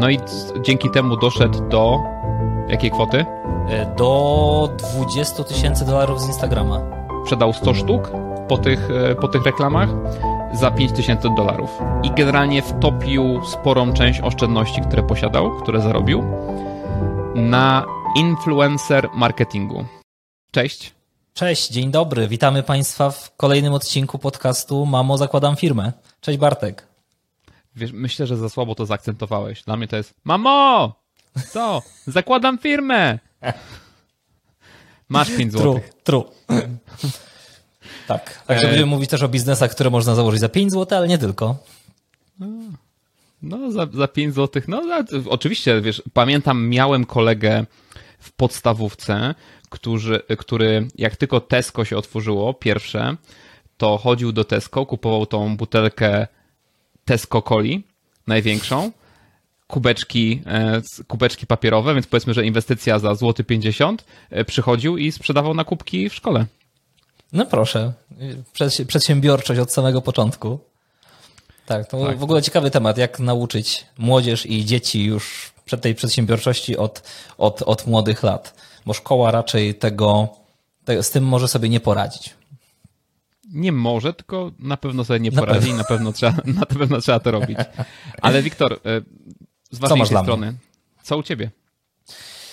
No i dzięki temu doszedł do jakiej kwoty? E, do 20 tysięcy dolarów z Instagrama. Sprzedał 100 sztuk po tych, e, po tych reklamach za 5 tysięcy dolarów. I generalnie wtopił sporą część oszczędności, które posiadał, które zarobił, na influencer marketingu. Cześć. Cześć, dzień dobry. Witamy Państwa w kolejnym odcinku podcastu Mamo, zakładam firmę. Cześć Bartek. Wiesz, myślę, że za słabo to zaakcentowałeś. Dla mnie to jest Mamo! Co? Zakładam firmę! Masz 5 zł. True, true. tak. Także e... będziemy mówić też o biznesach, które można założyć za 5 zł, ale nie tylko. No, za, za 5 zł. No, oczywiście, wiesz, pamiętam, miałem kolegę w podstawówce, który, który jak tylko Tesco się otworzyło, pierwsze, to chodził do Tesco, kupował tą butelkę Tesco Coli, największą, kubeczki, e, kubeczki papierowe, więc powiedzmy, że inwestycja za złoty 50 e, przychodził i sprzedawał na kubki w szkole. No proszę, przedsiębiorczość od samego początku. Tak, to tak. w ogóle ciekawy temat, jak nauczyć młodzież i dzieci już przed tej przedsiębiorczości od, od, od młodych lat, bo szkoła raczej tego, te, z tym może sobie nie poradzić. Nie może, tylko na pewno sobie nie poradzi i na pewno trzeba, na pewno trzeba to robić. Ale Wiktor, e, z ważniejszej strony, co u ciebie?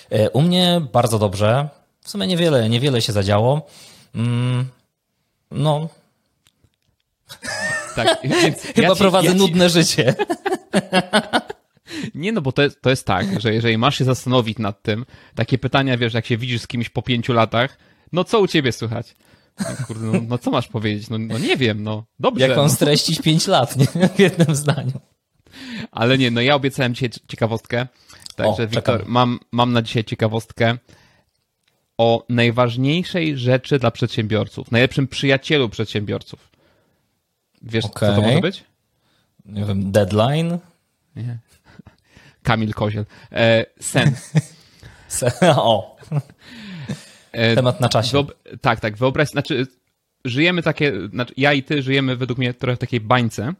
E, u mnie bardzo dobrze. W sumie niewiele, niewiele się zadziało. Mm, no. Tak, więc Chyba ja ci, prowadzę ja ci... nudne życie. Nie, no bo to jest, to jest tak, że jeżeli masz się zastanowić nad tym, takie pytania, wiesz, jak się widzisz z kimś po pięciu latach, no co u ciebie słychać? No, kurde, no, no co masz powiedzieć? No, no, nie wiem, no dobrze. Jak mam no. streścić pięć lat, nie? W jednym zdaniu. Ale nie, no ja obiecałem dzisiaj ciekawostkę. Także Wiktor, mam, mam na dzisiaj ciekawostkę o najważniejszej rzeczy dla przedsiębiorców, najlepszym przyjacielu przedsiębiorców. Wiesz, okay. co to może być? Nie wiem, deadline? Nie. Kamil Koziel. E, sen. o. E, Temat na czasie. Wyob- tak, tak. Wyobraź, znaczy, żyjemy takie, znaczy ja i ty żyjemy według mnie trochę w takiej bańce,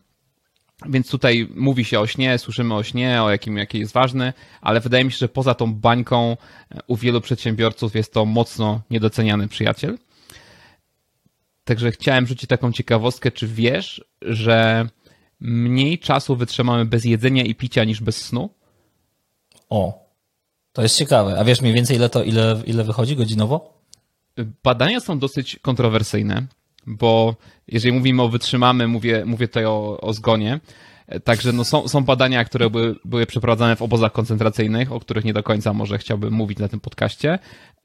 więc tutaj mówi się o śnie, słyszymy o śnie, o jakim, jaki jest ważny, ale wydaje mi się, że poza tą bańką e, u wielu przedsiębiorców jest to mocno niedoceniany przyjaciel. Także chciałem rzucić taką ciekawostkę, czy wiesz, że mniej czasu wytrzymamy bez jedzenia i picia niż bez snu? O, to jest ciekawe. A wiesz mniej więcej ile to, ile, ile wychodzi godzinowo? Badania są dosyć kontrowersyjne bo jeżeli mówimy o wytrzymamy, mówię, mówię tutaj o, o zgonie, Także no są, są badania, które były, były przeprowadzane w obozach koncentracyjnych, o których nie do końca może chciałbym mówić na tym podcaście,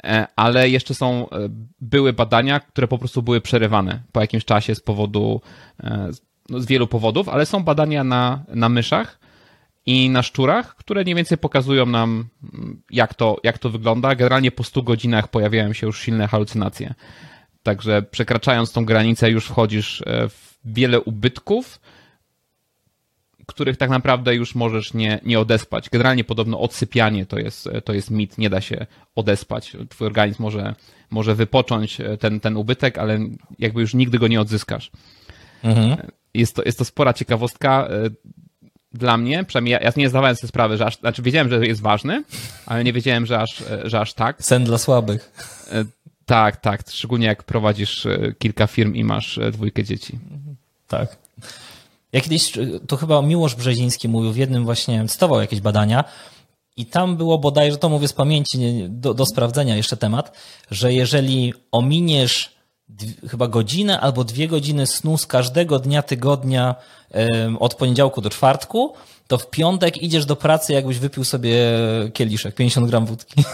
e, ale jeszcze są, e, były badania, które po prostu były przerywane po jakimś czasie z powodu, e, no z wielu powodów, ale są badania na, na myszach i na szczurach, które mniej więcej pokazują nam, jak to, jak to wygląda. Generalnie po 100 godzinach pojawiają się już silne halucynacje. Także przekraczając tą granicę już wchodzisz e, w wiele ubytków, których tak naprawdę już możesz nie, nie odespać. Generalnie podobno odsypianie to jest, e, to jest mit, nie da się odespać. Twój organizm może, może wypocząć e, ten, ten ubytek, ale jakby już nigdy go nie odzyskasz. Mhm. Jest, to, jest to spora ciekawostka dla mnie, przynajmniej ja, ja nie zdawałem sobie sprawy, że aż, znaczy wiedziałem, że jest ważny, ale nie wiedziałem, że aż, że aż tak. Sen dla słabych. Tak, tak. Szczególnie jak prowadzisz e, kilka firm i masz e, dwójkę dzieci. Tak. Ja kiedyś, e, to chyba Miłosz Brzeziński mówił w jednym właśnie, cytował jakieś badania i tam było bodajże, to mówię z pamięci, do, do sprawdzenia jeszcze temat, że jeżeli ominiesz chyba godzinę albo dwie godziny snu z każdego dnia tygodnia od poniedziałku do czwartku, to w piątek idziesz do pracy, jakbyś wypił sobie kieliszek, 50 gram wódki.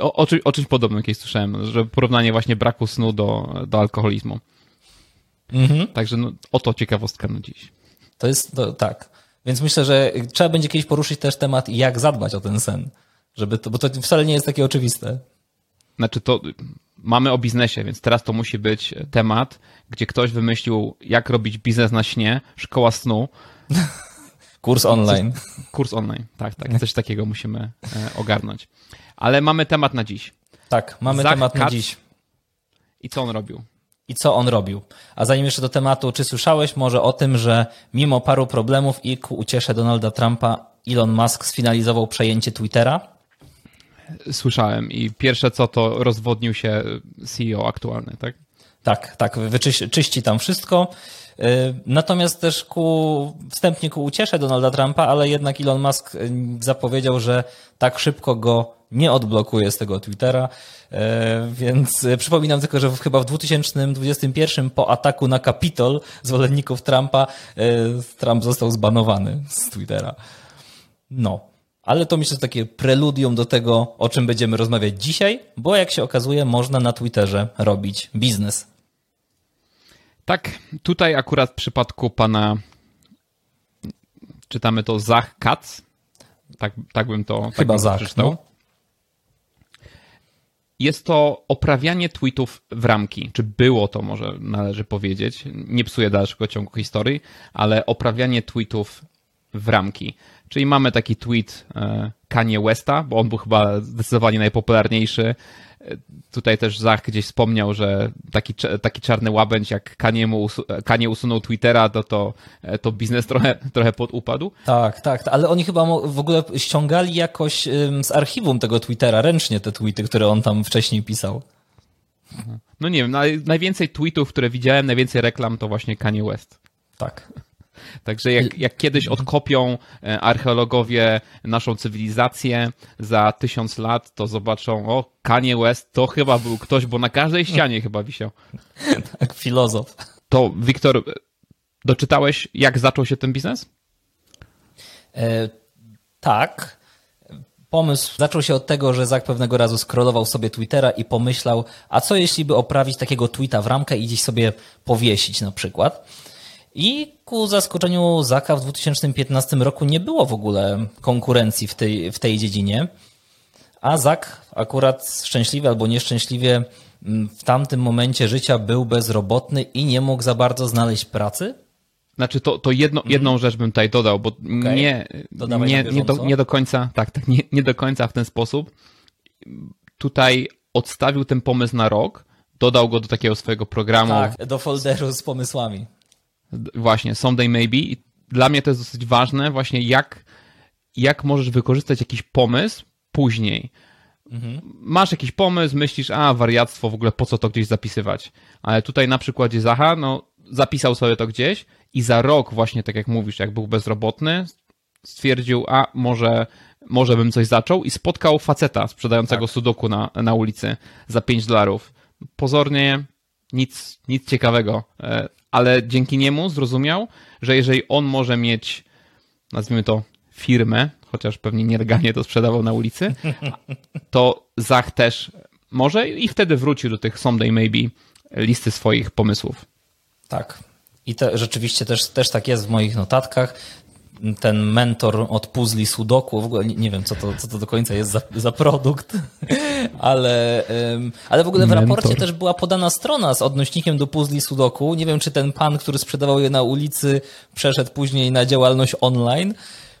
o, o, o czymś podobnym kiedyś słyszałem, że porównanie właśnie braku snu do, do alkoholizmu. Mhm. Także no, oto ciekawostka na dziś. To jest, to, tak. Więc myślę, że trzeba będzie kiedyś poruszyć też temat, jak zadbać o ten sen. Żeby to, bo to wcale nie jest takie oczywiste. Znaczy to mamy o biznesie, więc teraz to musi być temat, gdzie ktoś wymyślił, jak robić biznes na śnie, szkoła snu. Kurs online. Coś, kurs online, tak, tak. Coś takiego musimy e, ogarnąć. Ale mamy temat na dziś. Tak, mamy Zach temat na dziś. I co on robił? I co on robił? A zanim jeszcze do tematu, czy słyszałeś może o tym, że mimo paru problemów i ku uciesze Donalda Trumpa Elon Musk sfinalizował przejęcie Twittera? Słyszałem i pierwsze co to rozwodnił się CEO aktualny, tak? Tak, tak, wyczyści tam wszystko. Y, natomiast też ku, wstępnie ku uciesze Donalda Trumpa, ale jednak Elon Musk y, zapowiedział, że tak szybko go nie odblokuje z tego Twittera, y, więc przypominam tylko, że chyba w 2021 po ataku na Capitol zwolenników Trumpa Trump został zbanowany z Twittera. No, ale to myślę, że takie preludium do tego, o czym będziemy rozmawiać dzisiaj, bo jak się okazuje, można na Twitterze robić biznes. Tak, tutaj akurat w przypadku pana czytamy to Zach Katz. Tak, tak bym to tak Chyba tak Zach. No. Jest to oprawianie tweetów w ramki. Czy było to, może należy powiedzieć. Nie psuję dalszego ciągu historii, ale oprawianie tweetów w ramki. Czyli mamy taki tweet e, Kanye Westa, bo on był chyba zdecydowanie najpopularniejszy. E, tutaj też Zach gdzieś wspomniał, że taki, taki czarny łabędź jak Kanye, mu Kanye usunął Twittera, to, to, e, to biznes trochę, trochę podupadł. Tak, tak, ale oni chyba w ogóle ściągali jakoś z archiwum tego Twittera ręcznie te tweety, które on tam wcześniej pisał. No nie wiem, najwięcej tweetów, które widziałem, najwięcej reklam to właśnie Kanye West. Tak. Także jak, jak kiedyś odkopią e, archeologowie naszą cywilizację za tysiąc lat, to zobaczą, o, Kanye West to chyba był ktoś, bo na każdej ścianie chyba wisiał. Tak, filozof. To, Wiktor, doczytałeś, jak zaczął się ten biznes? E, tak. Pomysł zaczął się od tego, że Zak pewnego razu skrolował sobie Twittera i pomyślał, a co jeśli by oprawić takiego tweeta w ramkę i gdzieś sobie powiesić na przykład. I ku zaskoczeniu Zaka w 2015 roku nie było w ogóle konkurencji w tej, w tej dziedzinie. A Zak akurat szczęśliwie albo nieszczęśliwie mm, w tamtym momencie życia był bezrobotny i nie mógł za bardzo znaleźć pracy. Znaczy to, to jedno, mhm. jedną rzecz bym tutaj dodał, bo okay. nie, nie, nie, do, nie do końca, tak, tak, nie, nie do końca w ten sposób. Tutaj odstawił ten pomysł na rok, dodał go do takiego swojego programu. Tak, do folderu z pomysłami właśnie Someday Maybe i dla mnie to jest dosyć ważne właśnie jak, jak możesz wykorzystać jakiś pomysł później. Mhm. Masz jakiś pomysł, myślisz, a wariactwo, w ogóle po co to gdzieś zapisywać. Ale tutaj na przykładzie Zaha, no zapisał sobie to gdzieś i za rok właśnie, tak jak mówisz, jak był bezrobotny, stwierdził, a może, może bym coś zaczął i spotkał faceta sprzedającego tak. sudoku na, na ulicy za 5 dolarów. Pozornie nic, nic ciekawego. Ale dzięki niemu zrozumiał, że jeżeli on może mieć, nazwijmy to, firmę, chociaż pewnie nielegalnie to sprzedawał na ulicy, to Zach też może i wtedy wrócił do tych Someday Maybe listy swoich pomysłów. Tak. I te, rzeczywiście też, też tak jest w moich notatkach ten mentor od puzli Sudoku, w ogóle nie, wiem, co to, co to do końca jest za, za produkt, ale, ale w ogóle w mentor. raporcie też była podana strona z odnośnikiem do puzli Sudoku. Nie wiem, czy ten pan, który sprzedawał je na ulicy, przeszedł później na działalność online.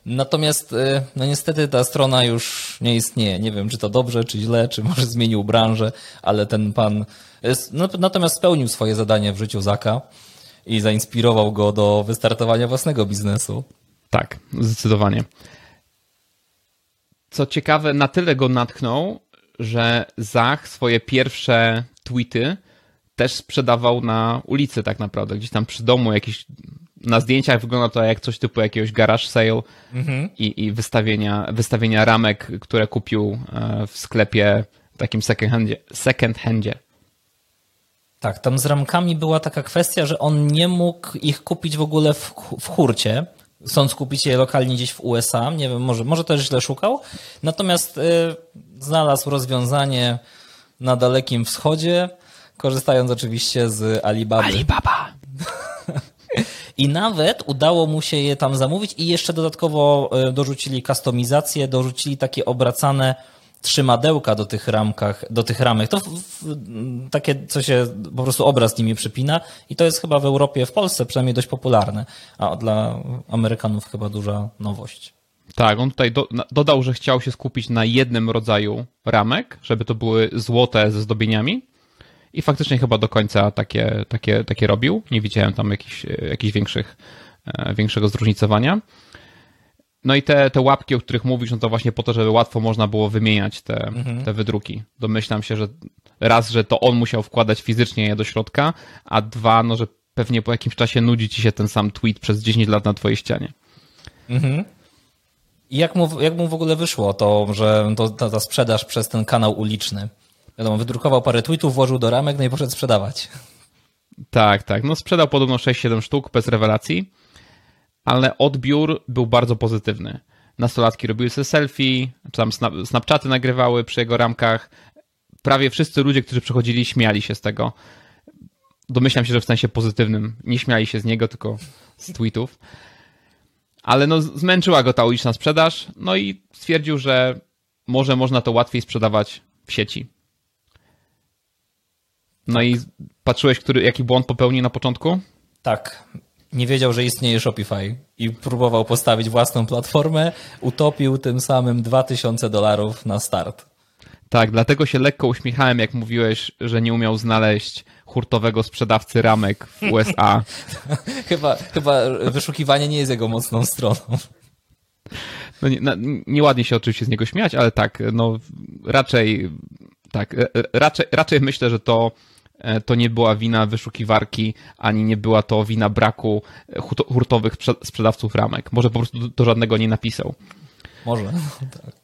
Natomiast, e, no niestety ta strona już nie istnieje. Nie wiem, czy to dobrze, czy źle, czy może zmienił branżę, ale ten pan, no, natomiast spełnił swoje zadanie w życiu Zaka i zainspirował go do wystartowania własnego biznesu. Tak, zdecydowanie. Co ciekawe, na tyle go natchnął, że Zach swoje pierwsze tweety też sprzedawał na ulicy tak naprawdę, gdzieś tam przy domu, jakiś na zdjęciach wygląda to jak coś typu jakiegoś garage sale mhm. i, i wystawienia, wystawienia ramek, które kupił e, w sklepie takim second handzie. Second handzie. Tak, tam z ramkami była taka kwestia, że on nie mógł ich kupić w ogóle w, w hurcie, kupić je lokalnie gdzieś w USA. Nie wiem, może, może też źle szukał. Natomiast y, znalazł rozwiązanie na Dalekim Wschodzie, korzystając oczywiście z Alibaba. Alibaba. I nawet udało mu się je tam zamówić i jeszcze dodatkowo y, dorzucili kustomizację, dorzucili takie obracane trzymadełka do tych ramkach, do tych ramek. To w, w, takie, co się po prostu obraz nimi przypina i to jest chyba w Europie, w Polsce przynajmniej dość popularne, a dla Amerykanów chyba duża nowość. Tak, on tutaj do, dodał, że chciał się skupić na jednym rodzaju ramek, żeby to były złote ze zdobieniami i faktycznie chyba do końca takie, takie, takie robił. Nie widziałem tam jakichś, jakichś większych, e, większego zróżnicowania. No i te, te łapki, o których mówisz, no to właśnie po to, żeby łatwo można było wymieniać te, Mhm. te wydruki. Domyślam się, że raz, że to on musiał wkładać fizycznie je do środka, a dwa, no że pewnie po jakimś czasie nudzi ci się ten sam tweet przez 10 lat na twojej ścianie. I jak mu, jak mu w ogóle wyszło to, że to, ta, ta sprzedaż przez ten kanał uliczny? Wiadomo, wydrukował parę tweetów, włożył do ramek, no i poszedł sprzedawać. Tak, tak. No sprzedał podobno 6-7 sztuk bez rewelacji, ale odbiór był bardzo pozytywny. Nastolatki robiły sobie selfie, tam snap, snapchaty nagrywały przy jego ramkach. Prawie wszyscy ludzie, którzy przechodzili, śmiali się z tego. Domyślam się, że w sensie pozytywnym. Nie śmiali się z niego, tylko z tweetów. Ale no, zmęczyła go ta uliczna sprzedaż, no i stwierdził, że może można to łatwiej sprzedawać w sieci. No i patrzyłeś, który, jaki błąd popełnił na początku? Tak. Nie wiedział, że istnieje Shopify i próbował postawić własną platformę, utopił tym samym 2000 dolarów na start. Tak, dlatego się lekko uśmiechałem, jak mówiłeś, że nie umiał znaleźć hurtowego sprzedawcy ramek w USA. Chyba, chyba wyszukiwanie nie jest jego mocną stroną. No nie, na, nieładnie się oczywiście z niego śmiać, ale tak, no raczej tak, e, raczej, raczej myślę, że to, e, to nie była wina wyszukiwarki, ani nie była to wina braku hurto- hurtowych sprze- sprzedawców ramek. Może po prostu do, żadnego nie napisał. Może, tak.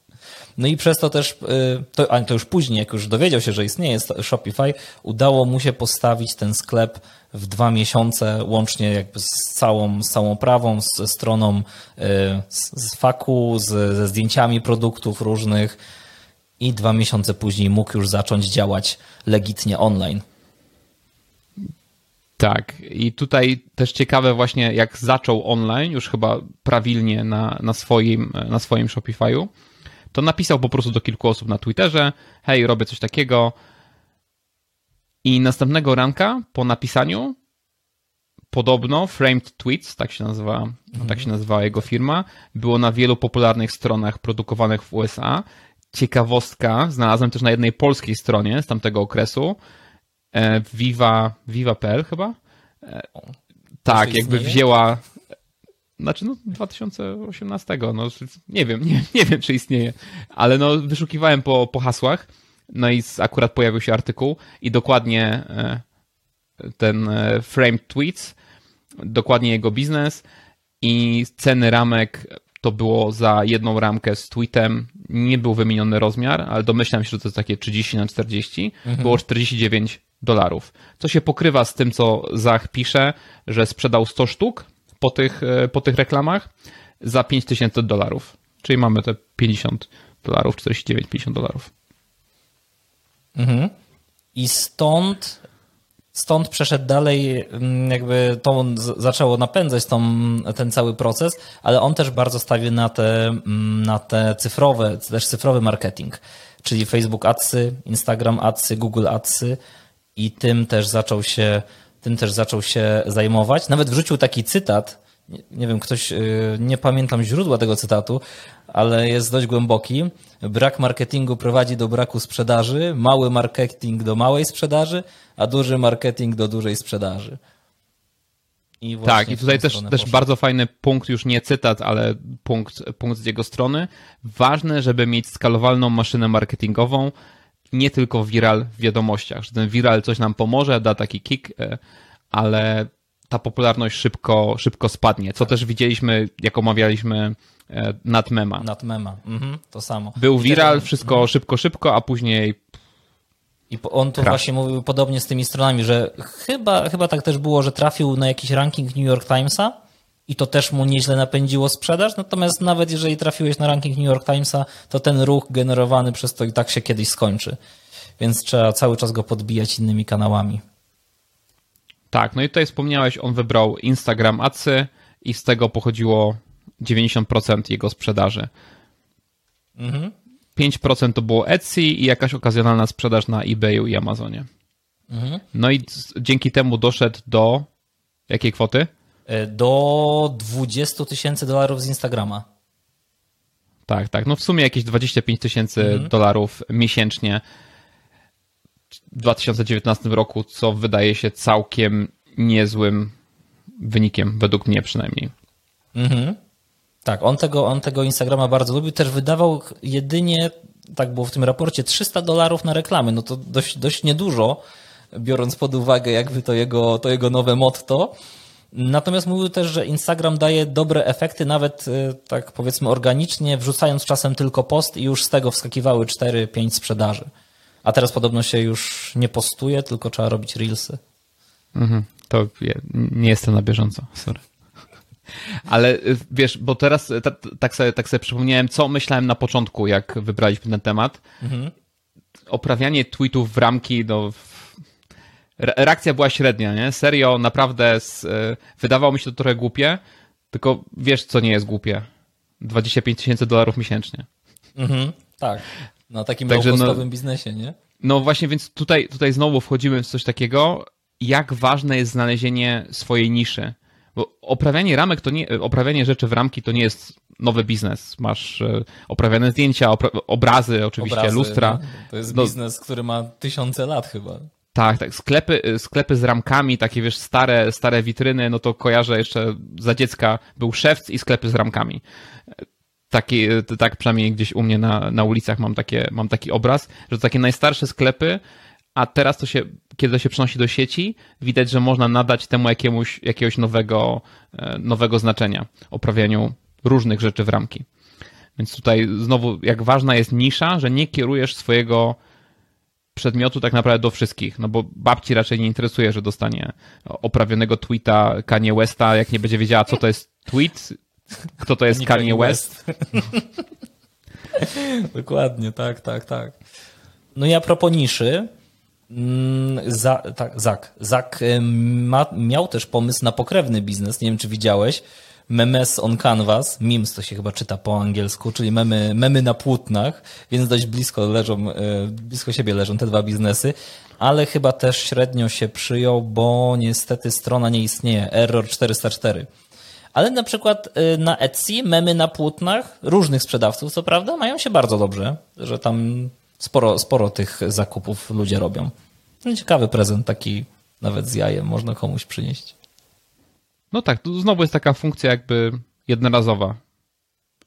No i przez to też, y, to, a to już później, jak już dowiedział się, że istnieje Shopify, udało mu się postawić ten sklep w dwa miesiące, łącznie jakby z całą, z całą prawą, z- stroną z, z faku, z, ze zdjęciami produktów różnych i dwa miesiące później mógł już zacząć działać legitnie online. Tak, i tutaj też ciekawe właśnie, jak zaczął online, już chyba prawilnie na, na, swoim, na swoim Shopify'u, to napisał po prostu do kilku osób na Twitterze, hej, robię coś takiego. I następnego ranka po napisaniu podobno Framed Tweets, tak się nazywa, tak się nazywała jego firma, było na wielu popularnych stronach produkowanych w USA. Ciekawostka, znalazłem też na jednej polskiej stronie z tamtego okresu, Viva, Viva.pl chyba? E, tak, jakby wzięła znaczy no 2018, no nie wiem, nie, nie wiem czy istnieje, ale no wyszukiwałem po, po hasłach, no i akurat pojawił się artykuł i dokładnie e, ten e, framed tweets, dokładnie jego biznes i ceny ramek to było za jedną ramkę z tweetem, nie był wymieniony rozmiar, ale domyślam się, że to jest takie 30 na 40, było 49 dolarów. Co się pokrywa z tym, co Zach pisze, że sprzedał 100 sztuk po tych, e, po tych reklamach za 5000 dolarów. Czyli mamy te 50 dolarów, 49-50 dolarów. Mhm. I stąd, stąd przeszedł dalej, mm, jakby to zaczęło napędzać tą, ten cały proces, ale on też bardzo stawił na te, mm, na te cyfrowe, też cyfrowy marketing, czyli Facebook Adsy, Instagram Adsy, Google Adsy i tym też zaczął się, tym też zaczął się zajmować. Nawet wrzucił taki cytat, nie, nie wiem, ktoś, yy, nie pamiętam źródła tego cytatu, ale jest dość głęboki. Brak marketingu prowadzi do braku sprzedaży, mały marketing do małej sprzedaży, a duży marketing do dużej sprzedaży. I Tak, i tutaj też, też bardzo fajny punkt, już nie cytat, ale punkt, punkt z jego strony. Ważne, żeby mieć skalowalną maszynę marketingową, nie tylko viral w wiadomościach, że ten viral coś nam pomoże, da taki kick, e, ale ta popularność szybko, szybko spadnie, co też widzieliśmy, jak omawialiśmy e, nad mema. Nad mema. Mhm, to samo. Był viral, wszystko szybko, szybko, a później I on tu Crash. właśnie mówił podobnie z tymi stronami, że chyba, chyba tak też było, że trafił na jakiś ranking New York Timesa i to też mu nieźle napędziło sprzedaż. Natomiast nawet jeżeli trafiłeś na ranking New York Timesa, to ten ruch generowany przez to i tak się kiedyś skończy. Więc trzeba cały czas go podbijać innymi kanałami. Tak, no i tutaj wspomniałeś, on wybrał Instagram Adsy i z tego pochodziło 90% jego sprzedaży. 5% to było Etsy i jakaś okazjonalna sprzedaż na eBayu i Amazonie. No i dzięki temu doszedł do jakiej kwoty? E, Do 20 tysięcy dolarów z Instagrama. Tak, tak. No w sumie jakieś 25 tysięcy dolarów miesięcznie w 2019 roku, co wydaje się całkiem niezłym wynikiem, według mnie przynajmniej. Mhm. Tak, on tego, on tego Instagrama bardzo lubił. Też wydawał jedynie, tak było w tym raporcie, 300 dolarów na reklamy. No to dość, dość niedużo, biorąc pod uwagę jakby to jego, to jego nowe motto. Natomiast mówił też, że Instagram daje dobre efekty, nawet y, tak powiedzmy organicznie, wrzucając czasem tylko post i już z tego wskakiwały 4-5 sprzedaży. A teraz podobno się już nie postuje, tylko trzeba robić reelsy. Mhm, to nie jestem na bieżąco, sorry. Ale y, wiesz, bo teraz tak sobie, tak sobie przypomniałem, co myślałem na początku, jak wybraliśmy ten temat. Mhm. Oprawianie tweetów w ramki, no, reakcja była średnia, nie? Serio, naprawdę z, y, wydawało mi się to trochę głupie, tylko wiesz, co nie jest głupie. 25 tysięcy dolarów miesięcznie. Mhm, tak. Na takim Także no, biznesie, nie? No właśnie, więc tutaj, tutaj znowu wchodzimy w coś takiego, jak ważne jest znalezienie swojej niszy. Bo oprawianie ramek to nie, oprawianie rzeczy w ramki to nie jest nowy biznes. Masz e, oprawiane zdjęcia, opra obrazy, oczywiście, obrazy, lustra. No, to jest no, biznes, który ma tysiące lat chyba. Tak, tak. Sklepy, e, sklepy z ramkami, takie wiesz, stare, stare witryny, no to kojarzę jeszcze za dziecka był szewc i sklepy z ramkami. Taki, e, tak przynajmniej gdzieś u mnie na, na ulicach mam, takie, mam taki obraz, że takie najstarsze sklepy a teraz to się, kiedy to się przenosi do sieci, widać, że można nadać temu jakiemuś, jakiegoś nowego, e, nowego znaczenia, oprawianiu różnych rzeczy w ramki. Więc tutaj znowu, jak ważna jest nisza, że nie kierujesz swojego przedmiotu tak naprawdę do wszystkich, no bo babci raczej nie interesuje, że dostanie oprawionego tweeta Kanye Westa, jak nie będzie wiedziała, co to jest tweet, kto to jest Kanye West. West. Dokładnie, tak, tak, tak. No i a propos niszy, Mm, za, tak, Zak. Zak ma, miał też pomysł na pokrewny biznes. Nie wiem, czy widziałeś. Memes on Canvas, memes to się chyba czyta po angielsku, czyli memy, memy na płótnach, więc dość blisko leżą, e, blisko siebie leżą te dwa biznesy, ale chyba też średnio się przyjął, bo niestety strona nie istnieje, error 404. Ale na przykład e, na Etsy memy na płótnach różnych sprzedawców, co prawda, mają się bardzo dobrze, że tam sporo, sporo tych zakupów ludzie robią. No, ciekawy prezent taki nawet z jajem można komuś przynieść. No tak, tu znowu jest taka funkcja jakby jednorazowa.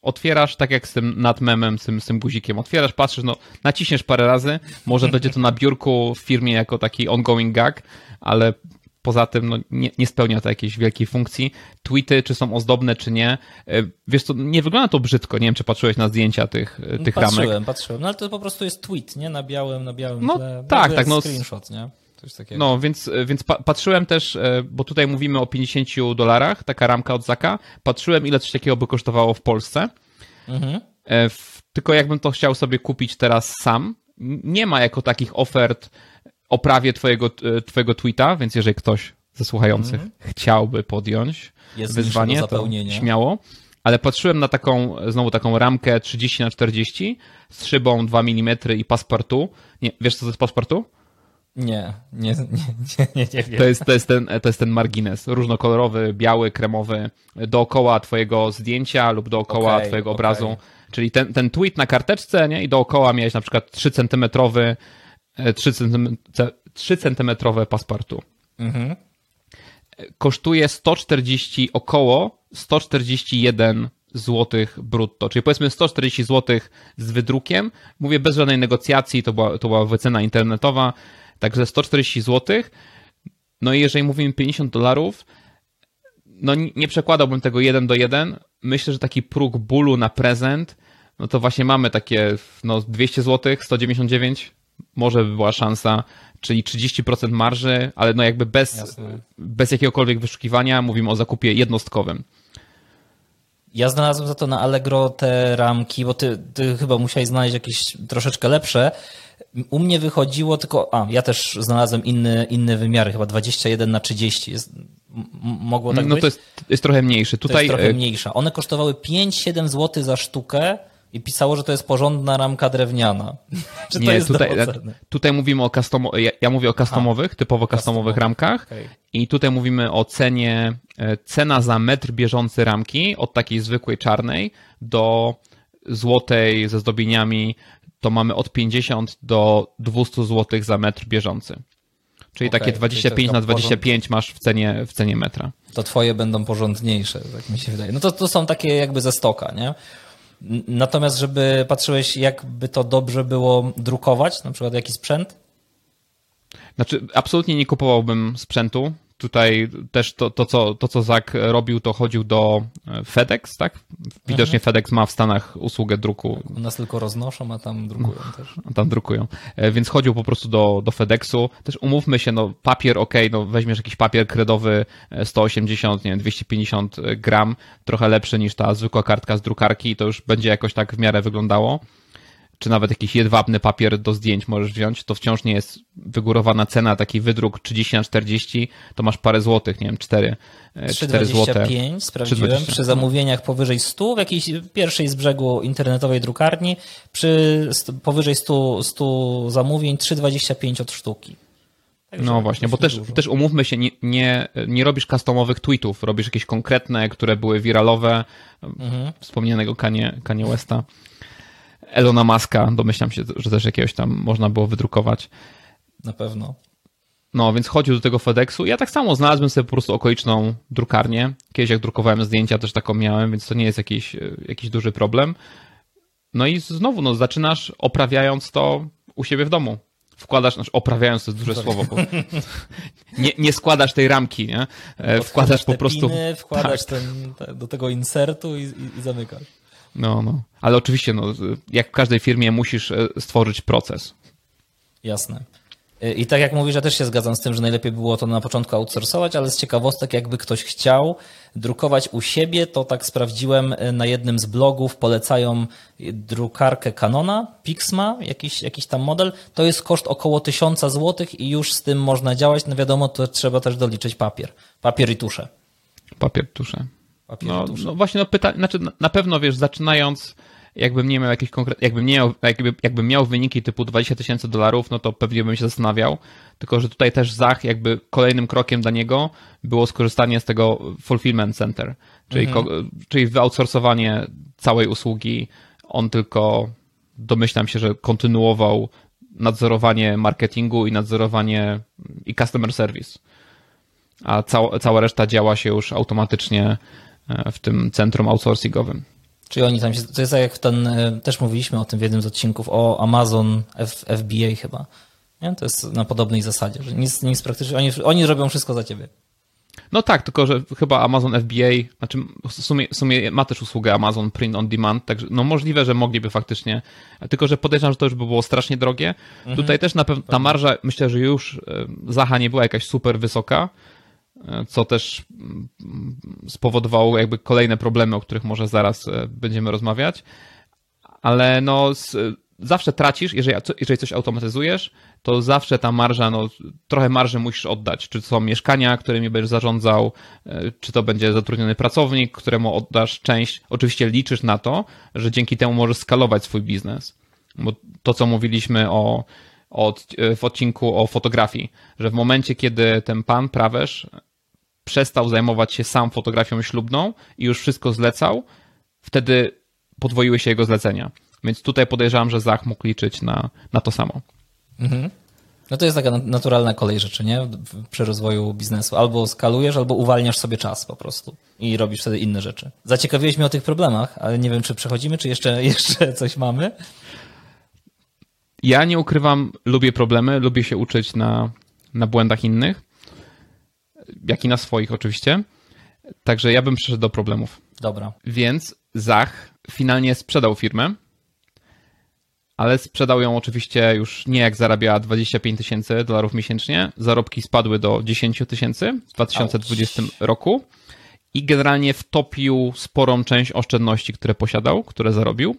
Otwierasz, tak jak z tym nadmemem, z tym, z tym guzikiem, otwierasz, patrzysz, no naciśniesz parę razy, może będzie to na biurku w firmie jako taki ongoing gag, ale poza tym no, nie, nie, spełnia to jakiejś wielkiej funkcji. Tweety, czy są ozdobne, czy nie. E, wiesz co, nie wygląda to brzydko. Nie wiem, czy patrzyłeś na zdjęcia tych, e, tych patrzyłem, ramek. Patrzyłem, patrzyłem. No ale to po prostu jest tweet, nie? Na białym, na białym no, tle. Tak, tak. No, screenshot, nie? No, więc, e, więc patrzyłem też, bo tutaj mówimy o 50 dolarach, taka ramka od Zaka. Patrzyłem, ile coś takiego by kosztowało w Polsce. Mhm. Tylko jakbym to chciał sobie kupić teraz sam, nie ma jako takich ofert oprawie twojego, twojego tweeta, więc jeżeli ktoś ze słuchających mm. chciałby podjąć Jest wyzwanie, to śmiało. Ale patrzyłem na taką, znowu taką ramkę 30 na 40 z szybą 2 mm i paspartu. Nie, wiesz co to jest paspartu? Nie, nie, nie, nie, nie wiem. To jest, to, jest ten, to jest ten margines, różnokolorowy, biały, kremowy, dookoła twojego zdjęcia lub dookoła okay, twojego okay. obrazu. Czyli ten, ten tweet na karteczce, nie? I dookoła miałeś na przykład 3 centymetrowy, 3 cm, 3 centymetrowe paspartu. Mhm kosztuje 140, około 141 złotych brutto, czyli powiedzmy 140 złotych z wydrukiem. Mówię bez żadnej negocjacji, to była, to była wycena internetowa, także 140 złotych. No i jeżeli mówimy 50 dolarów, no nie przekładałbym tego 1 do 1. Myślę, że taki próg bólu na prezent, no to właśnie mamy takie no 200 złotych, 199 może by była szansa, czyli 30% marży, ale no jakby bez, bez jakiegokolwiek wyszukiwania mówimy o zakupie jednostkowym. Ja znalazłem za to na Allegro te ramki, bo ty, ty chyba musiałeś znaleźć jakieś troszeczkę lepsze. U mnie wychodziło tylko, a ja też znalazłem inne, inne wymiary, chyba 21 na 30. Jest, mogło tak no być? to jest, jest trochę mniejszy. Tutaj... To jest trochę e, mniejsza. One kosztowały 5-7 zł za sztukę i pisało, że to jest porządna ramka drewniana. Czy Nie, tutaj, tutaj mówimy o custom, ja, ja mówię o customowych, typowo customowych ramkach okay. i tutaj mówimy o cenie, e, cena za metr bieżący ramki od takiej zwykłej czarnej do złotej ze zdobieniami to mamy od 50 do 200 zł za metr bieżący. Czyli okay, takie 25 na 25 masz w cenie, w cenie metra. To twoje będą porządniejsze, tak mi się wydaje. No to, to są takie jakby ze stoka, nie? Natomiast, żeby patrzyłeś, jakby to dobrze było drukować, na przykład jaki sprzęt? Znaczy, absolutnie nie kupowałbym sprzętu. Tutaj też to, to, co, to, co Zak robił, to chodził do e, FedEx, tak? Widocznie mhm. FedEx ma w Stanach usługę druku. U nas tylko roznoszą, a tam drukują no, też. A tam drukują. E, więc chodził po prostu do, do FedExu. Też umówmy się, no papier, ok, no weźmiesz jakiś papier kredowy 180, e, nie wiem, 250 gram, trochę lepszy niż ta zwykła kartka z drukarki, to już będzie jakoś tak w miarę wyglądało czy nawet jakiś jedwabny papier do zdjęć możesz wziąć, to wciąż nie jest wygórowana cena, taki wydruk 30 na 40, to masz parę złotych, nie wiem, 4, 4 złote. 5 sprawdziłem, przy zamówieniach powyżej 100 w jakiejś pierwszej z brzegu internetowej drukarni, przy powyżej 100, 100 zamówień 3,25 od sztuki. Także no właśnie, bo też, też umówmy się, nie, nie, nie robisz customowych tweetów, robisz jakieś konkretne, które były wiralowe, mhm. wspomnianego Kanye, Kanye Westa. Elona Muska, domyślam się, że też jakiegoś tam można było wydrukować. Na pewno. No, więc chodził do tego FedExu. Ja tak samo znalazłem sobie po prostu okoliczną drukarnię. Kiedyś jak drukowałem zdjęcia, też taką miałem, więc to nie jest jakiś, jakiś duży problem. No i znowu, no, zaczynasz oprawiając to u siebie w domu. Wkładasz, znaczy oprawiając to jest duże słowo, bo nie, nie składasz tej ramki, nie? Wkładasz po prostu. Piny, wkładasz tak. ten, do tego insertu i, i, i zamykasz. No, no. Ale oczywiście, no, jak w każdej firmie musisz e, stworzyć proces. Jasne. E, I tak jak mówisz, ja też się zgadzam z tym, że najlepiej było to na początku outsourcować, ale z ciekawostek, jakby ktoś chciał drukować u siebie, to tak sprawdziłem e, na jednym z blogów, polecają drukarkę Canona, Pixma, jakiś, jakiś tam model. To jest koszt około 1000 zł i już z tym można działać. No wiadomo, to trzeba też doliczyć papier. Papier i tusze. Papier, tusze. No, no, właśnie, no pyta, znaczy na pewno wiesz, zaczynając, jakbym nie miał jakichś konkretnych, jakbym, nie miał, jakby, jakbym miał wyniki typu 20 tysięcy dolarów, no to pewnie bym się zastanawiał. Tylko, że tutaj też Zach, jakby kolejnym krokiem dla niego było skorzystanie z tego fulfillment center, czyli, mhm. czyli wyoutsourcowanie całej usługi. On tylko, domyślam się, że kontynuował nadzorowanie marketingu i nadzorowanie i customer service. A cała reszta działa się już automatycznie w tym centrum outsourcingowym. Czyli oni tam się, to jest tak jak ten, e, też mówiliśmy o tym w jednym z odcinków, o Amazon F, FBA chyba. Nie? To jest na podobnej zasadzie, że nic, nic praktycznie, oni, oni robią wszystko za ciebie. No tak, tylko że chyba Amazon FBA, znaczy w sumie, w sumie ma też usługę Amazon Print on Demand, także no możliwe, że mogliby faktycznie, tylko że podejrzewam, że to już by było strasznie drogie. Mhm. Tutaj też na pewno ta marża, myślę, że już e, Zacha nie była jakaś super wysoka, co też mm, spowodowało jakby kolejne problemy, o których może zaraz e, będziemy rozmawiać. Ale no, zawsze tracisz, jeżeli, jeżeli coś automatyzujesz, to zawsze ta marża, no, trochę marży musisz oddać. Czy to są mieszkania, którymi będziesz zarządzał, e, czy to będzie zatrudniony pracownik, któremu oddasz część. Oczywiście liczysz na to, że dzięki temu możesz skalować swój biznes. Bo to, co mówiliśmy o, o w odcinku o fotografii, że w momencie, kiedy ten pan prawesz przestał zajmować się sam fotografią ślubną i już wszystko zlecał, wtedy podwoiły się jego zlecenia. Więc tutaj podejrzewam, że Zach mógł liczyć na, na to samo. Mhm. No to jest taka naturalna kolej rzeczy, nie? Przy rozwoju biznesu. Albo skalujesz, albo uwalniasz sobie czas po prostu i robisz wtedy inne rzeczy. Zaciekawiłeś mnie o tych problemach, ale nie wiem, czy przechodzimy, czy jeszcze, jeszcze coś mamy. Ja nie ukrywam, lubię problemy, lubię się uczyć na, na błędach innych jak i na swoich oczywiście. Także ja bym przeszedł do problemów. Dobra. Więc Zach finalnie sprzedał firmę, ale sprzedał ją oczywiście już nie jak zarabiała 25 tysięcy dolarów miesięcznie. Zarobki spadły do 10 tysięcy w 2020 Ouch. roku i generalnie wtopił sporą część oszczędności, które posiadał, które zarobił,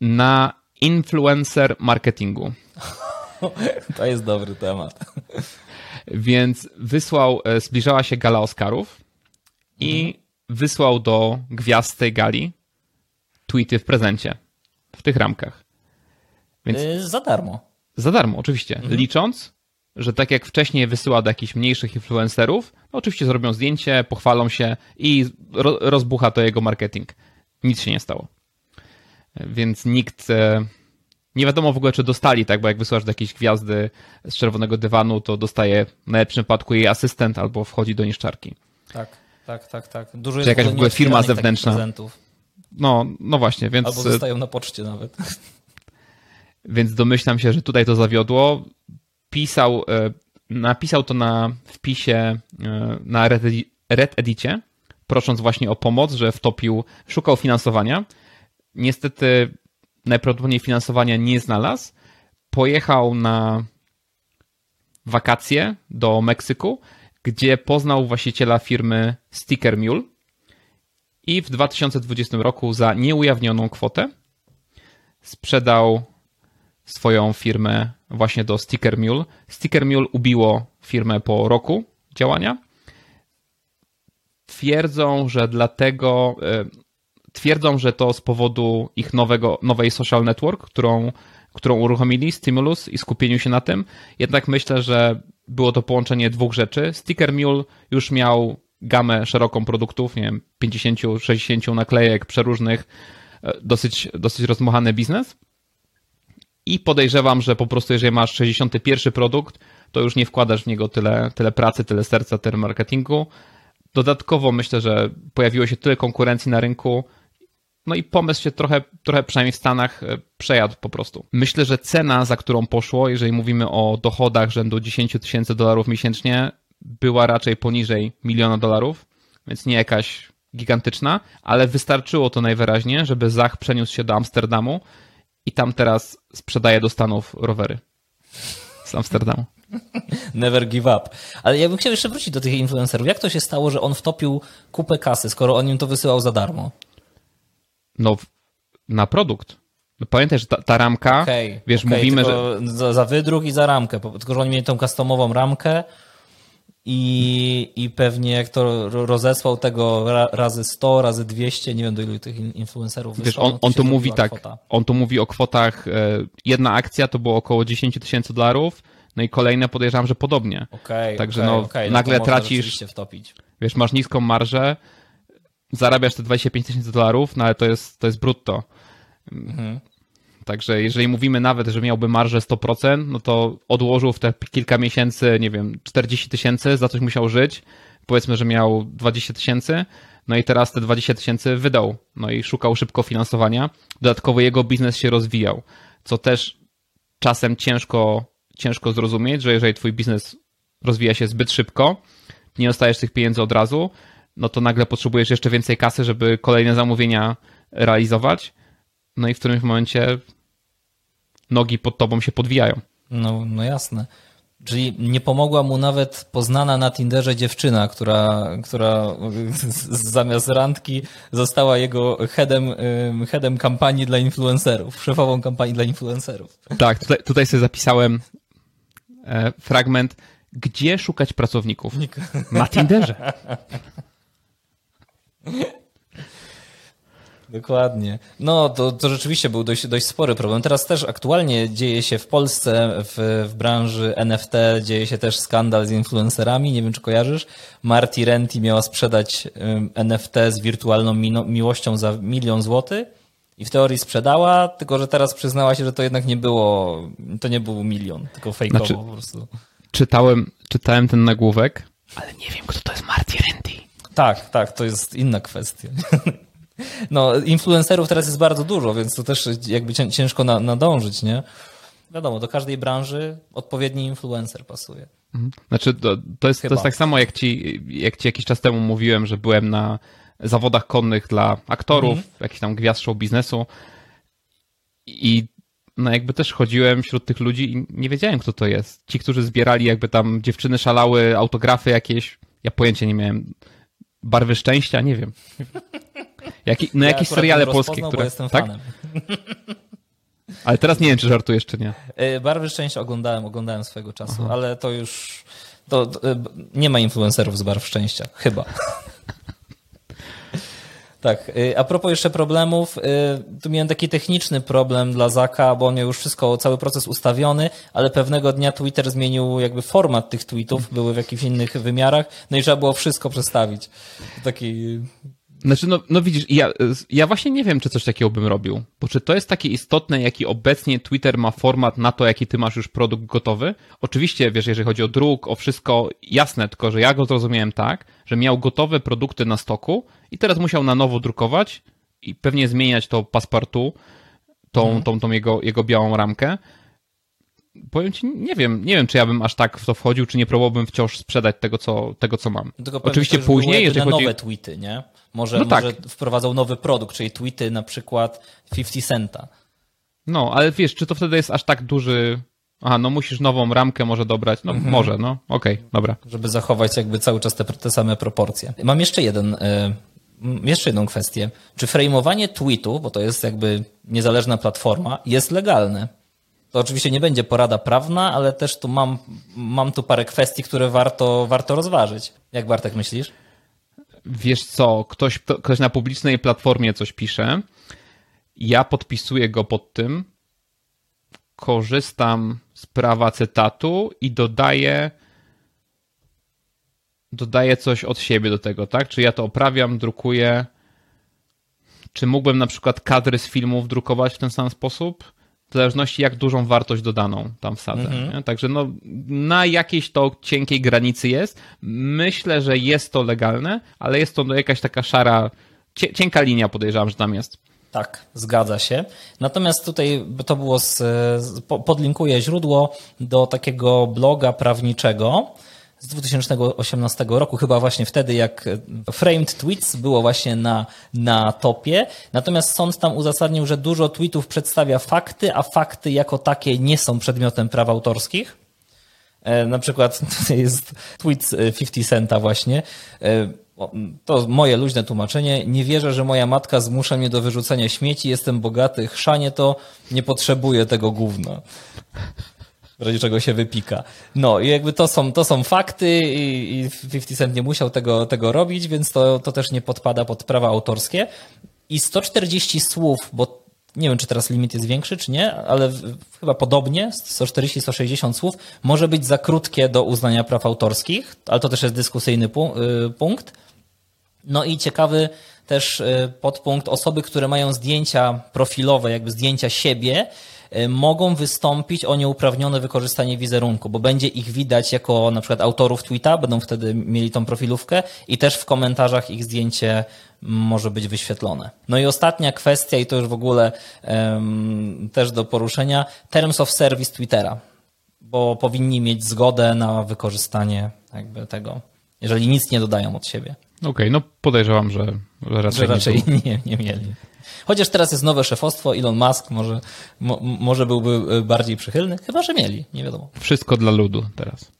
na influencer marketingu. To jest dobry temat. Więc wysłał, e, zbliżała się gala Oscarów i mhm. wysłał do gwiazd tej gali tweety w prezencie, w tych ramkach. Więc yy, za darmo. Za darmo, oczywiście. Mhm. Licząc, że tak jak wcześniej wysyła do jakichś mniejszych influencerów, no oczywiście zrobią zdjęcie, pochwalą się i ro rozbucha to jego marketing. Nic się nie stało. Więc nikt, e, nie wiadomo w ogóle, czy dostali, tak, bo jak wysyłasz do jakiejś gwiazdy z czerwonego dywanu, to dostaje w najlepszym wypadku jej asystent albo wchodzi do niszczarki. Tak, tak, tak, tak. Dużo czy jakaś w ogóle firma zewnętrzna. Prezentów. No, no właśnie, więc. Albo zostają na poczcie nawet. Więc domyślam się, że tutaj to zawiodło. Pisał, e, napisał to na wpisie e, na Red Edicie, prosząc właśnie o pomoc, że wtopił, szukał finansowania. Niestety najprawdopodobniej finansowania nie znalazł. Pojechał na wakacje do Meksyku, gdzie poznał właściciela firmy Sticker Mule i w 2020 roku za nieujawnioną kwotę sprzedał swoją firmę właśnie do Sticker Mule. Sticker Mule ubiło firmę po roku działania. Twierdzą, że dlatego e, twierdzą, że to z powodu ich nowego, nowej social network, którą, którą uruchomili, Stimulus i skupieniu się na tym. Jednak myślę, że było to połączenie dwóch rzeczy. Sticker Mule już miał gamę szeroką produktów, nie wiem, 50, 60 naklejek przeróżnych, e, dosyć, dosyć rozmuchany biznes. I podejrzewam, że po prostu jeżeli masz 61 produkt, to już nie wkładasz w niego tyle, tyle pracy, tyle serca, tyle marketingu. Dodatkowo myślę, że pojawiło się tyle konkurencji na rynku, no i pomysł się trochę, trochę przynajmniej w Stanach e, przejadł po prostu. Myślę, że cena, za którą poszło, jeżeli mówimy o dochodach rzędu 10 tysięcy dolarów miesięcznie, była raczej poniżej miliona dolarów, więc nie jakaś gigantyczna, ale wystarczyło to najwyraźniej, żeby Zach przeniósł się do Amsterdamu i tam teraz sprzedaje do Stanów rowery z Amsterdamu. Never give up. Ale ja bym chciał jeszcze wrócić do tych influencerów. Jak to się stało, że on wtopił kupę kasy, skoro on im to wysyłał za darmo? No, na produkt. No pamiętaj, że ta, ta ramka, okay, wiesz, okay, mówimy, że... Za, za wydruk i za ramkę, tylko że oni mieli tą customową ramkę i, i pewnie jak to rozesłał tego razy 100, razy 200, nie wiem do ilu tych influencerów Wiesz, on, on tu mówi tak, kwota. on tu mówi o kwotach, e, jedna akcja to było około 10 tysięcy dolarów, no i kolejne podejrzewam, że podobnie. Okay, Także okay, no, okay. nagle no tracisz, wtopić. wiesz, masz niską marżę, zarabiasz te 25 tysięcy dolarów, no ale to jest, to jest brutto. Mhm. Także jeżeli mówimy nawet, że miałby marżę 100%, no to odłożył w te kilka miesięcy, nie wiem, 40 tysięcy, za coś musiał żyć. Powiedzmy, że miał 20 tysięcy, no i teraz te 20 tysięcy wydał, no i szukał szybko finansowania. Dodatkowo jego biznes się rozwijał, co też czasem ciężko, ciężko zrozumieć, że jeżeli twój biznes rozwija się zbyt szybko, nie dostajesz tych pieniędzy od razu, no to nagle potrzebujesz jeszcze więcej kasy, żeby kolejne zamówienia realizować. No i w którymś momencie nogi pod tobą się podwijają. No, no jasne. Czyli nie pomogła mu nawet poznana na Tinderze dziewczyna, która, która zamiast randki została jego headem, headem kampanii dla influencerów, szefową kampanii dla influencerów. Tak, tutaj, tutaj sobie zapisałem e, fragment, gdzie szukać pracowników. Na Tinderze. Dokładnie. No, to, to rzeczywiście był dość, dość spory problem. Teraz też aktualnie dzieje się w Polsce, w, w branży NFT, dzieje się też skandal z influencerami. Nie wiem, czy kojarzysz. Marty Renty miała sprzedać NFT z wirtualną miłością za milion złotych. I w teorii sprzedała, tylko że teraz przyznała się, że to jednak nie było, to nie był milion, tylko fejkowo znaczy, po prostu. Czytałem, czytałem ten nagłówek, ale nie wiem, kto to jest Marty Renty. Tak, tak, to jest inna kwestia. No, influencerów teraz jest bardzo dużo, więc to też jakby ciężko nadążyć, nie? Wiadomo, do każdej branży odpowiedni influencer pasuje. Mhm. Znaczy, to, to, jest, to jest tak samo, jak ci, jak ci jakiś czas temu mówiłem, że byłem na zawodach konnych dla aktorów, mhm. jakichś tam gwiazd show biznesu i no jakby też chodziłem wśród tych ludzi i nie wiedziałem, kto to jest. Ci, którzy zbierali jakby tam dziewczyny szalały, autografy jakieś, ja pojęcia nie miałem. Barwy szczęścia, nie wiem. Jaki, no ja jakieś seriale polskie, które... jestem tak? fanem. Ale teraz nie wiem, czy żartujesz, czy nie. E, Barwy Szczęścia oglądałem, oglądałem swojego czasu, Aha. ale to już... To, to, e, nie ma influencerów z Barw Szczęścia, chyba. Tak, e, a propos jeszcze problemów, tu miałem taki techniczny problem dla Zaka, bo on miał już wszystko, cały proces ustawiony, ale pewnego dnia Twitter zmienił jakby format tych tweetów, były w jakichś innych wymiarach, no i trzeba było wszystko przestawić. Taki Znaczy, no, no widzisz, ja, ja właśnie nie wiem, czy coś takiego bym robił, bo czy to jest takie istotne, jaki obecnie Twitter ma format na to, jaki ty masz już produkt gotowy? Oczywiście, wiesz, jeżeli chodzi o druk, o wszystko, jasne, tylko że ja go zrozumiałem tak, że miał gotowe produkty na stoku i teraz musiał na nowo drukować i pewnie zmieniać to paspartu, tą, mhm. tą, tą jego, jego białą ramkę, powiem ci, nie wiem, nie wiem, czy ja bym aż tak w to wchodził, czy nie próbowałbym wciąż sprzedać tego, co, tego, co mam. Tylko Oczywiście też, później, jeżeli chodzi... nowe tweety, nie? Może, no tak. może wprowadzał nowy produkt, czyli tweety na przykład 50 centa. No, ale wiesz, czy to wtedy jest aż tak duży... Aha, no musisz nową ramkę może dobrać. No mhm. może, no okej, okay, dobra. Żeby zachować jakby cały czas te, te same proporcje. Mam jeszcze jeden... Y jeszcze jedną kwestię. Czy framowanie tweetu, bo to jest jakby niezależna platforma, jest legalne? To oczywiście nie będzie porada prawna, ale też tu mam, mam tu parę kwestii, które warto, warto rozważyć. Jak Bartek myślisz? Wiesz co, ktoś, ktoś na publicznej platformie coś pisze, ja podpisuję go pod tym, korzystam z prawa cytatu i dodaję dodaję coś od siebie do tego, tak? Czy ja to oprawiam, drukuję? Czy mógłbym na przykład kadry z filmów drukować w ten sam sposób? W zależności jak dużą wartość dodaną tam wsadzę. Mhm. Także no, na jakiejś to cienkiej granicy jest. Myślę, że jest to legalne, ale jest to jakaś taka szara, cienka linia podejrzewam, że tam jest. Tak, zgadza się. Natomiast tutaj to było z, podlinkuję źródło do takiego bloga prawniczego, z 2018 roku, chyba właśnie wtedy, jak Framed Tweets było właśnie na, na topie. Natomiast sąd tam uzasadnił, że dużo tweetów przedstawia fakty, a fakty jako takie nie są przedmiotem praw autorskich. E, na przykład tutaj jest tweet 50 Centa właśnie. E, to moje luźne tłumaczenie. Nie wierzę, że moja matka zmusza mnie do wyrzucenia śmieci. Jestem bogaty, chrzanie to, nie potrzebuję tego gówna w razie czego się wypika. No i jakby to są, to są fakty i, i 50 Cent nie musiał tego, tego robić, więc to, to też nie podpada pod prawa autorskie. I 140 słów, bo nie wiem, czy teraz limit jest większy, czy nie, ale chyba podobnie, 140-160 słów, może być za krótkie do uznania praw autorskich, ale to też jest dyskusyjny y, punkt. No i ciekawy też y, podpunkt osoby, które mają zdjęcia profilowe, jakby zdjęcia siebie, mogą wystąpić o nieuprawnione wykorzystanie wizerunku, bo będzie ich widać jako na przykład autorów tweeta, będą wtedy mieli tą profilówkę i też w komentarzach ich zdjęcie może być wyświetlone. No i ostatnia kwestia, i to już w ogóle um, też do poruszenia, Terms of Service Twittera, bo powinni mieć zgodę na wykorzystanie jakby tego, jeżeli nic nie dodają od siebie. Okej, okay, no podejrzewam, że, że raczej, że raczej nie, nie, nie mieli. Chociaż teraz jest nowe szefostwo, Elon Musk może, mo, może byłby e, bardziej przychylny, chyba że mieli, nie wiadomo. Wszystko dla ludu teraz.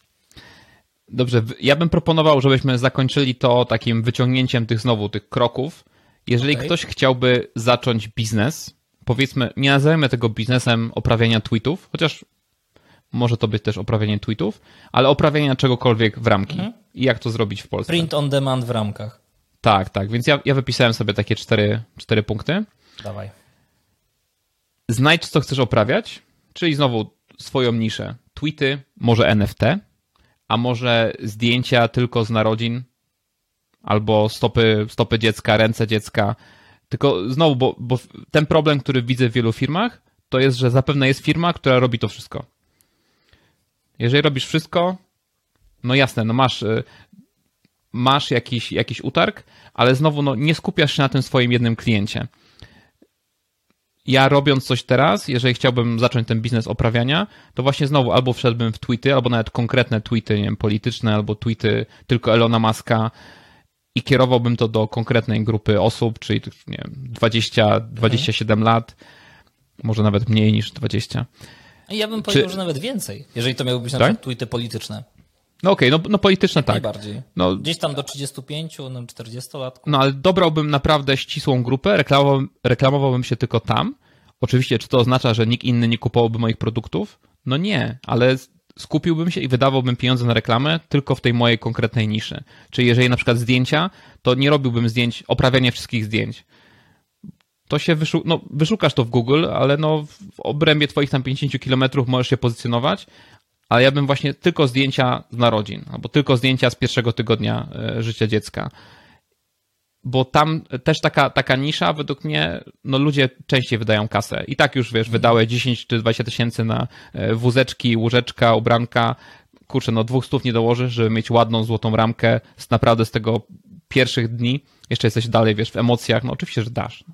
Dobrze, ja bym proponował, żebyśmy zakończyli to takim wyciągnięciem tych znowu tych kroków. Jeżeli okay. ktoś chciałby zacząć biznes, powiedzmy, nie nazywajmy tego biznesem oprawiania tweetów, chociaż może to być też oprawianie tweetów, ale oprawiania czegokolwiek w ramki. Mhm. I jak to zrobić w Polsce? Print on demand w ramkach. Tak, tak. Więc ja, ja wypisałem sobie takie cztery, cztery punkty. Dawaj. Znajdź, co chcesz oprawiać, czyli znowu swoją niszę. Tweety, może NFT, a może zdjęcia tylko z narodzin, albo stopy, stopy dziecka, ręce dziecka. Tylko znowu, bo, bo ten problem, który widzę w wielu firmach, to jest, że zapewne jest firma, która robi to wszystko. Jeżeli robisz wszystko, no jasne, no masz y, masz jakiś, jakiś utarg, ale znowu no, nie skupiasz się na tym swoim jednym kliencie. Ja robiąc coś teraz, jeżeli chciałbym zacząć ten biznes oprawiania, to właśnie znowu albo wszedłbym w tweety, albo nawet konkretne tweety, nie wiem, polityczne, albo tweety tylko Elona Muska i kierowałbym to do konkretnej grupy osób, czyli nie wiem, 20, 27 mhm. lat, może nawet mniej niż 20. Ja bym powiedział, Czy... że nawet więcej, jeżeli to miały być na tak? przykład tweety polityczne. No okej, okay, no, no polityczne tak. Najbardziej. No, Gdzieś tam do 35, no 40 lat. No ale dobrałbym naprawdę ścisłą grupę, reklamowałbym, reklamowałbym się tylko tam. Oczywiście, czy to oznacza, że nikt inny nie kupowałby moich produktów? No nie, ale skupiłbym się i wydawałbym pieniądze na reklamę tylko w tej mojej konkretnej niszy. Czyli jeżeli na przykład zdjęcia, to nie robiłbym zdjęć, oprawiania wszystkich zdjęć. To się wyszu no, wyszukasz to w Google, ale no w obrębie twoich tam 50 kilometrów możesz się pozycjonować, ale ja bym właśnie tylko zdjęcia z narodzin, albo tylko zdjęcia z pierwszego tygodnia e, życia dziecka. bo tam też taka, taka nisza, według mnie, no ludzie częściej wydają kasę. I tak już, wiesz, wydałeś 10 czy 20 tysięcy na e, wózeczki, łóżeczka, ubranka. Kurczę, no dwóch stów nie dołożysz, żeby mieć ładną, złotą ramkę z naprawdę z tego pierwszych dni. Jeszcze jesteś dalej, wiesz, w emocjach. No oczywiście, że dasz.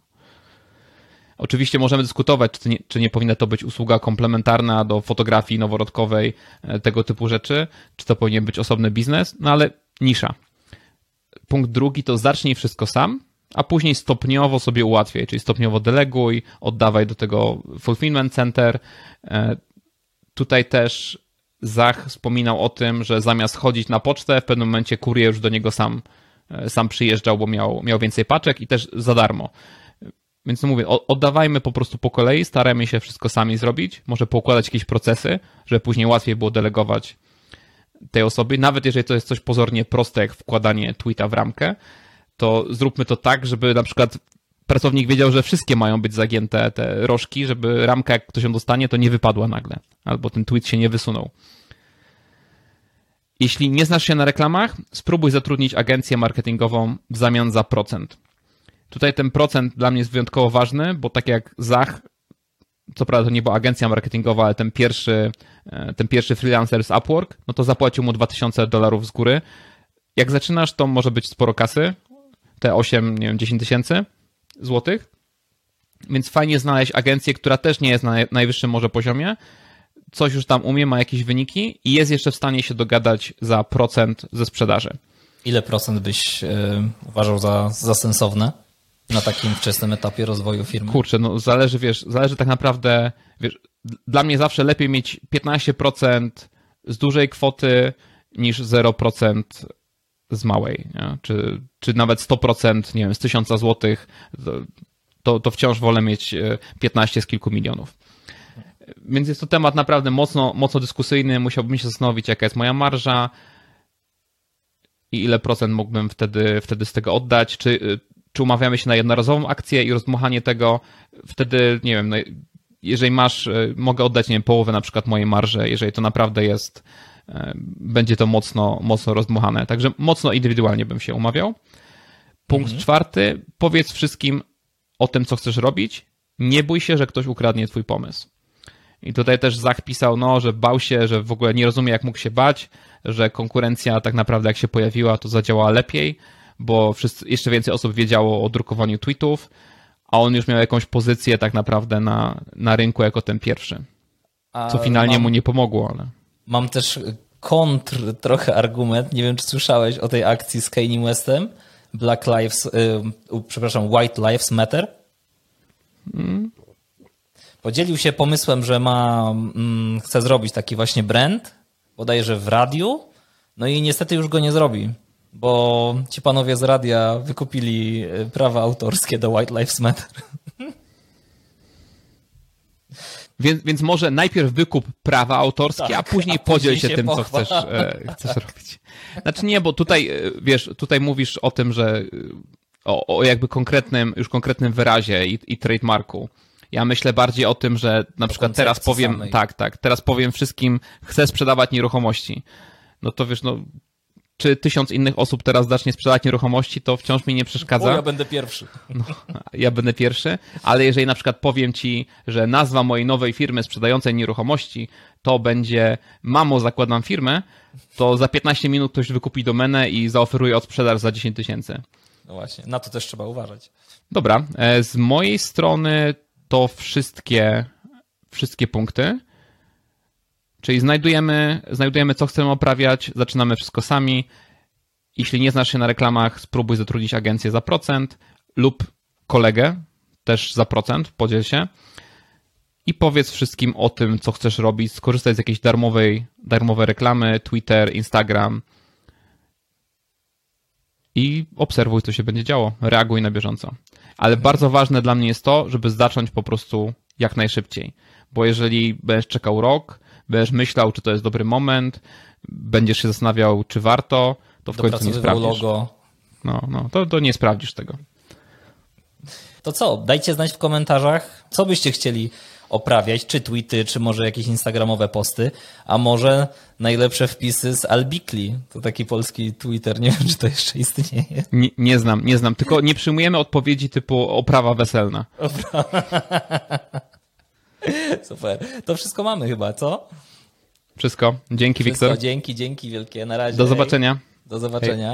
Oczywiście możemy dyskutować, czy nie, czy nie powinna to być usługa komplementarna do fotografii noworodkowej, e, tego typu rzeczy, czy to powinien być osobny biznes, no ale nisza punkt drugi to zacznij wszystko sam, a później stopniowo sobie ułatwiaj, czyli stopniowo deleguj, oddawaj do tego fulfillment center. E, tutaj też Zach wspominał o tym, że zamiast chodzić na pocztę, w pewnym momencie kurier już do niego sam, e, sam przyjeżdżał, bo miał, miał więcej paczek i też za darmo. Więc no mówię, oddawajmy po prostu po kolei, staramy się wszystko sami zrobić, może poukładać jakieś procesy, żeby później łatwiej było delegować tej osoby, nawet jeżeli to jest coś pozornie proste, jak wkładanie tweeta w ramkę, to zróbmy to tak, żeby na przykład pracownik wiedział, że wszystkie mają być zagięte te rożki, żeby ramka, jak ktoś ją dostanie, to nie wypadła nagle, albo ten tweet się nie wysunął. Jeśli nie znasz się na reklamach, spróbuj zatrudnić agencję marketingową w zamian za procent. Tutaj ten procent dla mnie jest wyjątkowo ważny, bo tak jak Zach co prawda to nie była agencja marketingowa, ale ten pierwszy, e, ten pierwszy freelancer z Upwork, no to zapłacił mu 2000 dolarów z góry. Jak zaczynasz, to może być sporo kasy, te 8, nie wiem, 10 tysięcy złotych, więc fajnie znaleźć agencję, która też nie jest na najwyższym może poziomie, coś już tam umie, ma jakieś wyniki i jest jeszcze w stanie się dogadać za procent ze sprzedaży. Ile procent byś yy, uważał za, za sensowne? Na takim wczesnym etapie rozwoju firmy? Kurczę, no zależy, wiesz, zależy tak naprawdę, wiesz, dla mnie zawsze lepiej mieć 15% z dużej kwoty niż 0% z małej, nie? Czy, czy nawet 100%, nie wiem, z 1000 złotych, to, to wciąż wolę mieć 15 z kilku milionów. Więc jest to temat naprawdę mocno, mocno dyskusyjny. Musiałbym się zastanowić, jaka jest moja marża i ile procent mógłbym wtedy, wtedy z tego oddać. Czy, czy umawiamy się na jednorazową akcję i rozdmuchanie tego, wtedy, nie wiem, no, jeżeli masz, e, mogę oddać, nie wiem, połowę na przykład mojej marży, jeżeli to naprawdę jest, e, będzie to mocno, mocno rozdmuchane. Także mocno indywidualnie bym się umawiał. Punkt mhm. czwarty, powiedz wszystkim o tym, co chcesz robić. Nie bój się, że ktoś ukradnie twój pomysł. I tutaj też Zach pisał, no, że bał się, że w ogóle nie rozumie, jak mógł się bać, że konkurencja tak naprawdę jak się pojawiła, to zadziałała lepiej bo wszyscy, jeszcze więcej osób wiedziało o drukowaniu tweetów, a on już miał jakąś pozycję tak naprawdę na, na rynku jako ten pierwszy. Co finalnie mam, mu nie pomogło, ale. Mam też kontr trochę argument. Nie wiem, czy słyszałeś o tej akcji z Kanye Westem. Black Lives, yy, przepraszam, White Lives Matter. Hmm. Podzielił się pomysłem, że ma, mm, chce zrobić taki właśnie brand, bodajże w radiu, no i niestety już go nie zrobi bo ci panowie z radia wykupili e, prawa autorskie do White Lives Matter. Więc, więc może najpierw wykup prawa autorskie, tak, a później a podziel się, się tym, co chcesz, e, chcesz robić. Znaczy nie, bo tutaj, e, wiesz, tutaj mówisz o tym, że o, o jakby konkretnym, już konkretnym wyrazie i, i trademarku. Ja myślę bardziej o tym, że na o przykład teraz powiem, samej. tak, tak, teraz powiem wszystkim, chcę sprzedawać nieruchomości. No to wiesz, no czy tysiąc innych osób teraz zacznie sprzedać nieruchomości, to wciąż mi nie przeszkadza. O, ja będę pierwszy. No, ja będę pierwszy, ale jeżeli na przykład powiem ci, że nazwa mojej nowej firmy sprzedającej nieruchomości to będzie Mamo, zakładam firmę, to za 15 minut ktoś wykupi domenę i zaoferuje odsprzedaż za 10 tysięcy. No właśnie, na to też trzeba uważać. Dobra, e, z mojej strony to wszystkie, wszystkie punkty. Czyli znajdujemy, znajdujemy, co chcemy oprawiać, zaczynamy wszystko sami. Jeśli nie znasz się na reklamach, spróbuj zatrudnić agencję za procent lub kolegę też za procent, podziel się i powiedz wszystkim o tym, co chcesz robić, skorzystaj z jakiejś darmowej, darmowej reklamy, Twitter, Instagram i obserwuj, co się będzie działo. Reaguj na bieżąco. Ale bardzo ważne dla mnie jest to, żeby zacząć po prostu jak najszybciej. Bo jeżeli będziesz czekał rok, będziesz myślał, czy to jest dobry moment, będziesz się zastanawiał, czy warto, to w końcu nie sprawdzisz. logo. No, no, to, to nie sprawdzisz tego. To co? Dajcie znać w komentarzach, co byście chcieli oprawiać, czy tweety, czy może jakieś instagramowe posty, a może najlepsze wpisy z Albikli. To taki polski Twitter, nie wiem, czy to jeszcze istnieje. Nie, nie znam, nie znam, tylko nie przyjmujemy odpowiedzi typu oprawa weselna. Super. To wszystko mamy chyba, co? Wszystko. Dzięki, Wszystko, Wiktor. dzięki, dzięki wielkie. Na razie. Do hej. zobaczenia. Do zobaczenia.